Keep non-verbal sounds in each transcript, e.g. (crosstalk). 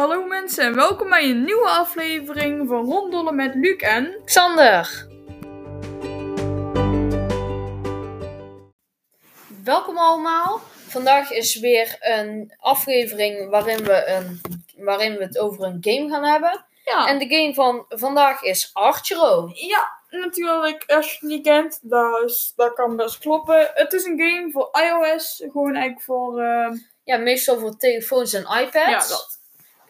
Hallo mensen en welkom bij een nieuwe aflevering van Ronddollen met Luc en... Xander. Welkom allemaal. Vandaag is weer een aflevering waarin we, een, waarin we het over een game gaan hebben. Ja, En de game van vandaag is Archero. ja natuurlijk, als je het niet kent, dat, is, dat kan best kloppen. Het is een game voor iOS, gewoon eigenlijk voor... eh, Ja, meestal voor telefoons en iPads. ja, dat.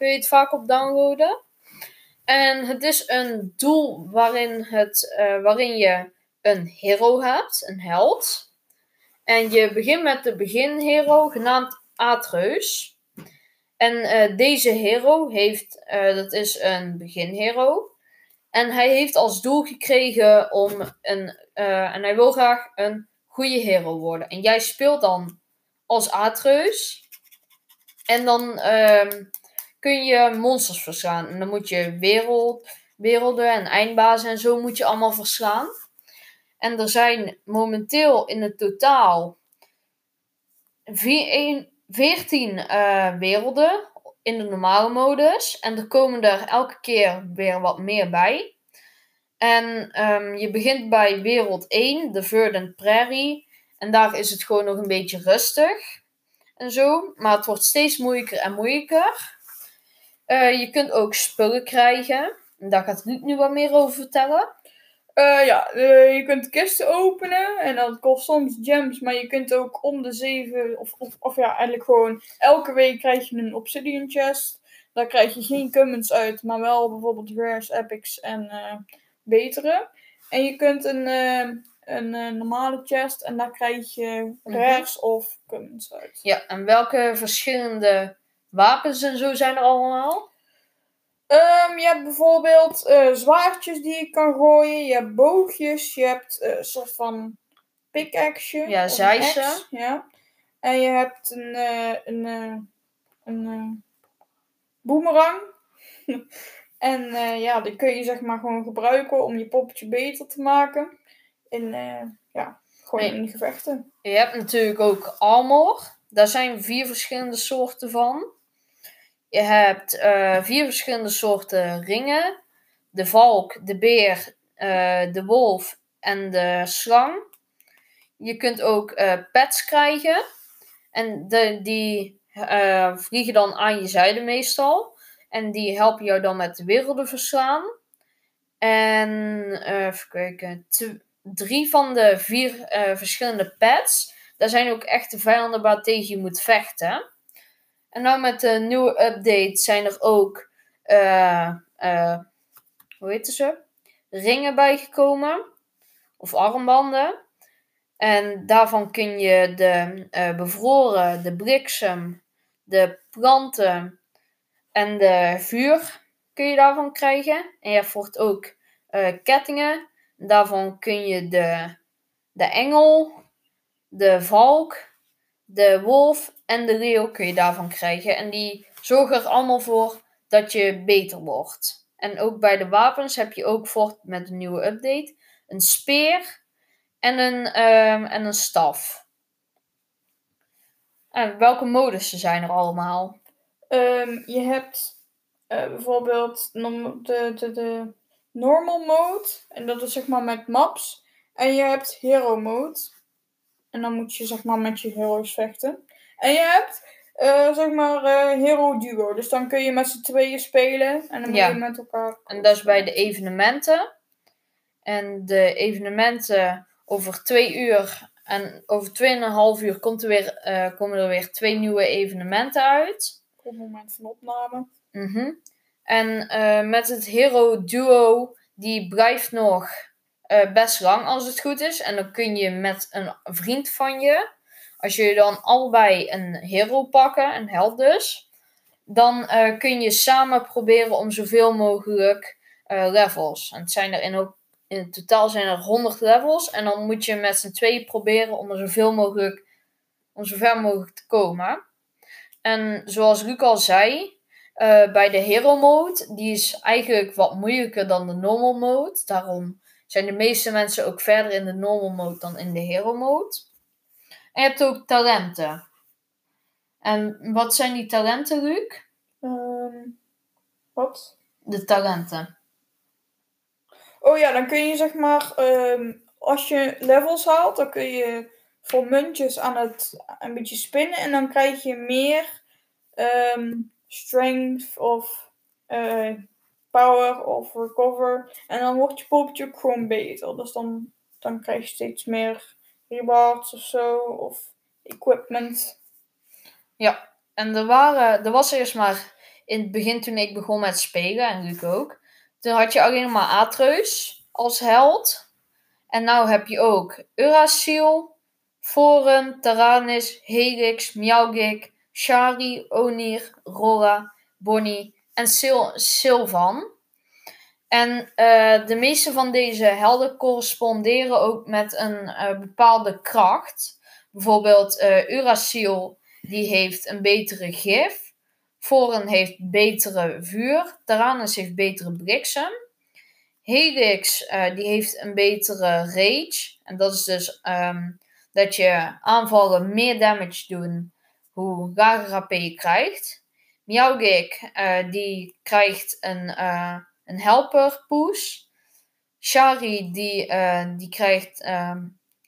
Kun je het vaak op downloaden. En het is een doel waarin, het, eh, waarin je een hero hebt, een held. En je begint met de beginhero genaamd Atreus. En eh, deze hero heeft, eh, dat is een beginhero. En hij heeft als doel gekregen om een, en hij wil graag een goede hero worden. En jij speelt dan als Atreus. En dan ehm, kun je monsters verslaan. En dan moet je wereld, werelden en eindbazen en zo moet je allemaal verslaan. En er zijn momenteel in het totaal vier- een- 14 eh, werelden in de normale modus. En er komen er elke keer weer wat meer bij. En ehm, je begint bij wereld 1, de Verdant Prairie. En daar is het gewoon nog een beetje rustig. En zo. Maar het wordt steeds moeilijker en moeilijker. Eh, je kunt ook spullen krijgen. En daar gaat Luc nu wat meer over vertellen. Eh, ja, eh, je kunt kisten openen en dat kost soms gems, maar je kunt ook om de zeven, of, of, of ja, eigenlijk gewoon elke week krijg je een obsidian chest. Daar krijg je geen commons uit, maar wel bijvoorbeeld rares, epics en betere. En je kunt een, een normale chest en daar krijg je Mhm. rares of commons uit. Ja, en welke verschillende wapens en zo zijn er allemaal? Ehm, je hebt bijvoorbeeld eh, zwaardjes die je kan gooien. Je hebt boogjes. Je hebt eh, een soort van pickaxe. Ja, axe, Ja. En je hebt een, eh, een, een boomerang. (laughs) en ja, die kun je zeg maar gewoon gebruiken om je poppetje beter te maken. Eh, ja, gewoon Nee. in gevechten. Je hebt natuurlijk ook armor. Daar zijn vier verschillende soorten van. Je hebt eh, vier verschillende soorten ringen. De valk, de beer, eh, de wolf en de slang. Je kunt ook eh, pets krijgen. En de, die vliegen dan aan je zijde meestal. En die helpen jou dan met de werelden verslaan. En even kijken. drie van de vier verschillende pets. Daar zijn ook echte vijanden waar tegen je moet vechten. En nou met de nieuwe update zijn er ook. eh, eh, hoe heet ze? Ringen bijgekomen. Of armbanden. En daarvan kun je de eh, bevroren, de bliksem, de planten en de vuur kun je daarvan krijgen. En je hebt voor het ook kettingen. Daarvan kun je de, de engel, de valk, de wolf en de leeuw kun je daarvan krijgen. En die zorgen er allemaal voor dat je beter wordt. En ook bij de wapens heb je ook voort met de nieuwe update een speer en een, ehm, en een staf. En welke modussen zijn er allemaal? Ehm, je hebt eh, bijvoorbeeld de, de, de normal mode. En dat is zeg maar met maps. En je hebt hero mode. En dan moet je zeg maar met je heroes vechten. En je hebt eh, zeg maar eh, hero duo. Dus dan kun je met z'n tweeën spelen. En dan Ja. moet je met elkaar... En dat is bij de evenementen. En de evenementen over twee uur en over tweeënhalf uur komt er weer, eh, komen er weer twee nieuwe evenementen uit. Op het moment van opname. Mhm. En met het Hero Duo, die blijft nog eh, best lang als het goed is. En dan kun je met een vriend van je, als jullie dan allebei een hero pakken, een held dus, dan eh, kun je samen proberen om zoveel mogelijk eh, levels. En het zijn er in, totaal zijn er 100 levels. En dan moet je met z'n tweeën proberen om er zoveel mogelijk, om zover mogelijk te komen. En zoals Luc al zei, bij de hero mode, die is eigenlijk wat moeilijker dan de normal mode. Daarom zijn de meeste mensen ook verder in de normal mode dan in de hero mode. En je hebt ook talenten. En wat zijn die talenten, Luc? Ehm, Wat? De talenten. Oh ja, dan kun je zeg maar, ehm, als je levels haalt, dan kun je voor muntjes aan het een beetje spinnen en dan krijg je meer ehm, strength of eh, power of recover. En dan wordt je poppetje gewoon beter. Dus dan, dan krijg je steeds meer rewards of zo, of equipment. Ja, en er, waren, er was eerst maar in het begin toen ik begon met spelen, en Luc ook. Toen had je alleen maar Atreus als held. En nu heb je ook Urasil, Forum, Taranis, Helix, Miaugik, Shari, Onir, Rora, Bonnie en Sil Sylvan. En eh, de meeste van deze helden corresponderen ook met een eh, bepaalde kracht. Bijvoorbeeld uh, Urasil, die heeft een betere gif. Foren heeft betere vuur. Taranis heeft betere bliksem. Helix, die heeft een betere rage. En dat is dus um, dat je aanvallen meer damage doen hoe lager HP je krijgt. Miaugik, uh, die krijgt een, uh, een helper push. Shari, die, uh, die, krijgt,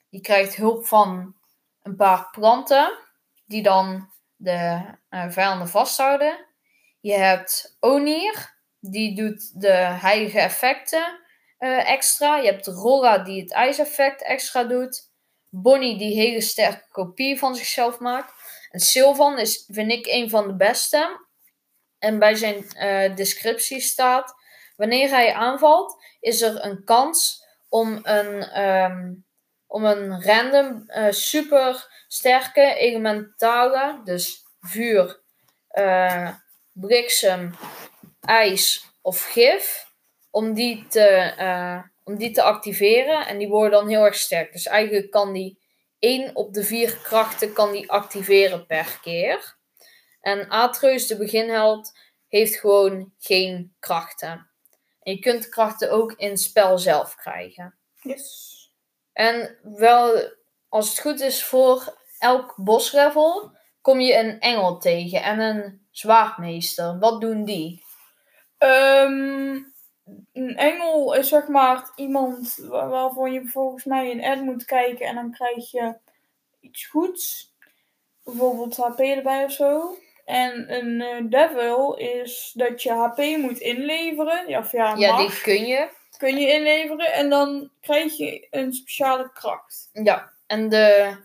die krijgt hulp van een paar planten. Die dan de vijanden vasthouden. Je hebt Onir, die doet de heilige effecten extra. Je hebt Rora, die het ijseffect extra doet. Bonnie, die hele sterke kopie van zichzelf maakt. En Sylvan is, vind ik, een van de beste. En bij zijn uh, descriptie staat: Wanneer hij aanvalt, is er een kans om een, um, om een random uh, super sterke elementale, dus vuur, uh, bliksem, ijs of gif, om die, te, om die te activeren. En die worden dan heel erg sterk. Dus eigenlijk kan die 1 op de 4 krachten kan die activeren per keer. En Atreus, de beginheld, heeft gewoon geen krachten. En je kunt krachten ook in het spel zelf krijgen. Yes. En wel, als het goed is, voor elk boslevel kom je een engel tegen en een zwaardmeester. Wat doen die? Um, een engel is zeg maar iemand waarvoor je volgens mij een ad moet kijken en dan krijg je iets goeds. Bijvoorbeeld HP erbij of zo. En een uh, devil is dat je HP moet inleveren. Ja, of ja, ja die kun je. Kun je inleveren en dan krijg je een speciale kracht. Ja, en de,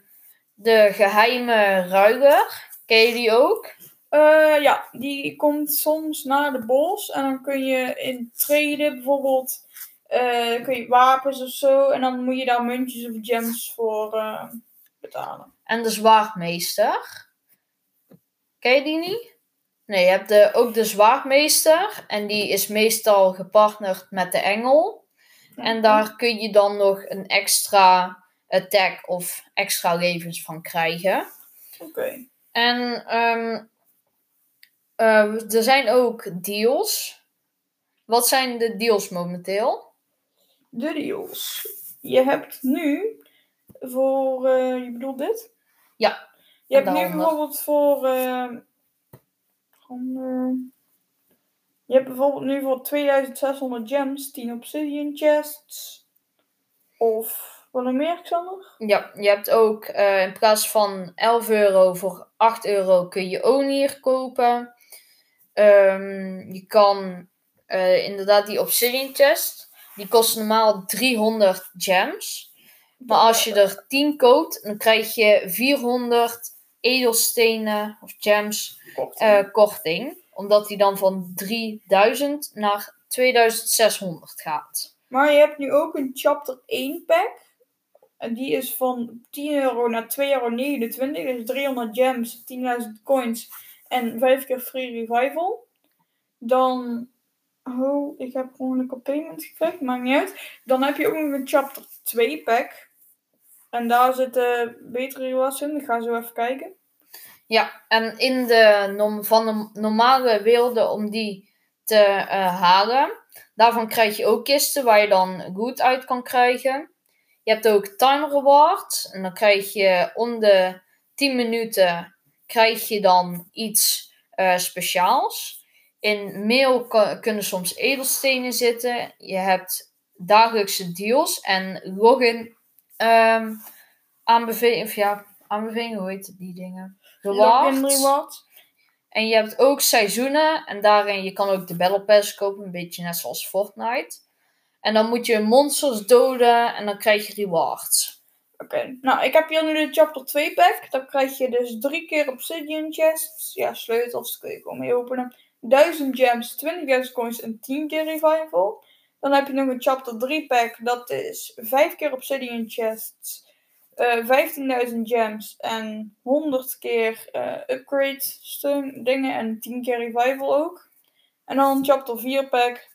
de geheime ruiger, ken je die ook? Uh, ja, die komt soms naar de bos en dan kun je in traden bijvoorbeeld uh, kun je wapens of zo en dan moet je daar muntjes of gems voor uh, betalen. En de zwaardmeester, ken je die niet? Nee, je hebt de, ook de zwaardmeester en die is meestal gepartnerd met de engel. En daar kun je dan nog een extra attack of extra levens van krijgen. Oké. Okay. En um, uh, er zijn ook deals. Wat zijn de deals momenteel? De deals. Je hebt nu voor. Uh, je bedoelt dit? Ja. Je hebt nu bijvoorbeeld voor. Uh, je hebt bijvoorbeeld nu voor 2600 gems 10 obsidian chests. Of wat nog meer, Xander? Ja, je hebt ook uh, in plaats van 11 euro voor 8 euro kun je Onir kopen. Um, je kan uh, inderdaad die Obsidian chest. Die kost normaal 300 gems. Maar als je er 10 koopt, dan krijg je 400 edelstenen of gems korting. Uh, korting. Omdat die dan van 3000 naar 2600 gaat. Maar je hebt nu ook een chapter 1 pack. En die is van 10 euro naar 2,29 euro. Dus 300 gems, 10.000 coins en 5 keer free revival. Dan. Oh, ik heb gewoon een payment gekregen, maakt niet uit. Dan heb je ook nog een chapter 2 pack. En daar zitten betere rewards in. Ik ga zo even kijken. Ja, en in de van de normale werelden om die te uh, halen, daarvan krijg je ook kisten waar je dan goed uit kan krijgen. Je hebt ook time rewards. En dan krijg je om de 10 minuten krijg je dan iets uh, speciaals. In mail kunnen soms edelstenen zitten. Je hebt dagelijkse deals en login ehm aanbeveling, of ja, aanbevelingen, hoe heet die dingen? Reward. En je hebt ook seizoenen. En daarin, je kan ook de Battle Pass kopen. Een beetje net zoals Fortnite. En dan moet je monsters doden. En dan krijg je rewards. Oké, nou ik heb hier nu de chapter 2 pack. Dan krijg je dus drie keer obsidian chests. Ja, sleutels, kun je gewoon mee openen. 1000 gems, 20.000 coins en 10 keer revival. Dan heb je nog een chapter 3 pack. Dat is 5 keer obsidian chests. eh 15.000 gems en 100 keer eh, upgrade dingen en 10 keer revival ook. En dan chapter 4 pack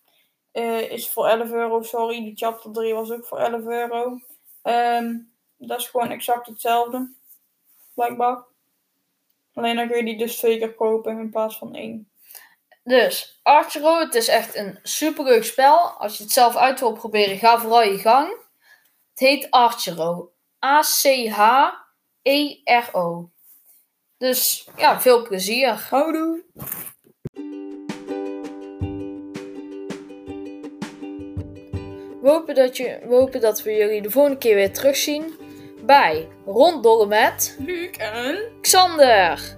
eh, is voor 11 euro, sorry. Die chapter 3 was ook voor 11 euro. Ehm, dat is gewoon exact hetzelfde. Blijkbaar. Alleen dan kun je die dus twee keer kopen in plaats van één. Dus, Archero, het is echt een superleuk spel. Als je het zelf uit wil proberen, ga vooral je gang. Het heet Archero. A-C-H-E-R-O. Dus, ja, veel plezier. Houdoe! We hopen, dat je, we hopen dat we jullie de volgende keer weer terugzien bij Ronddollen met Luc en... Xander.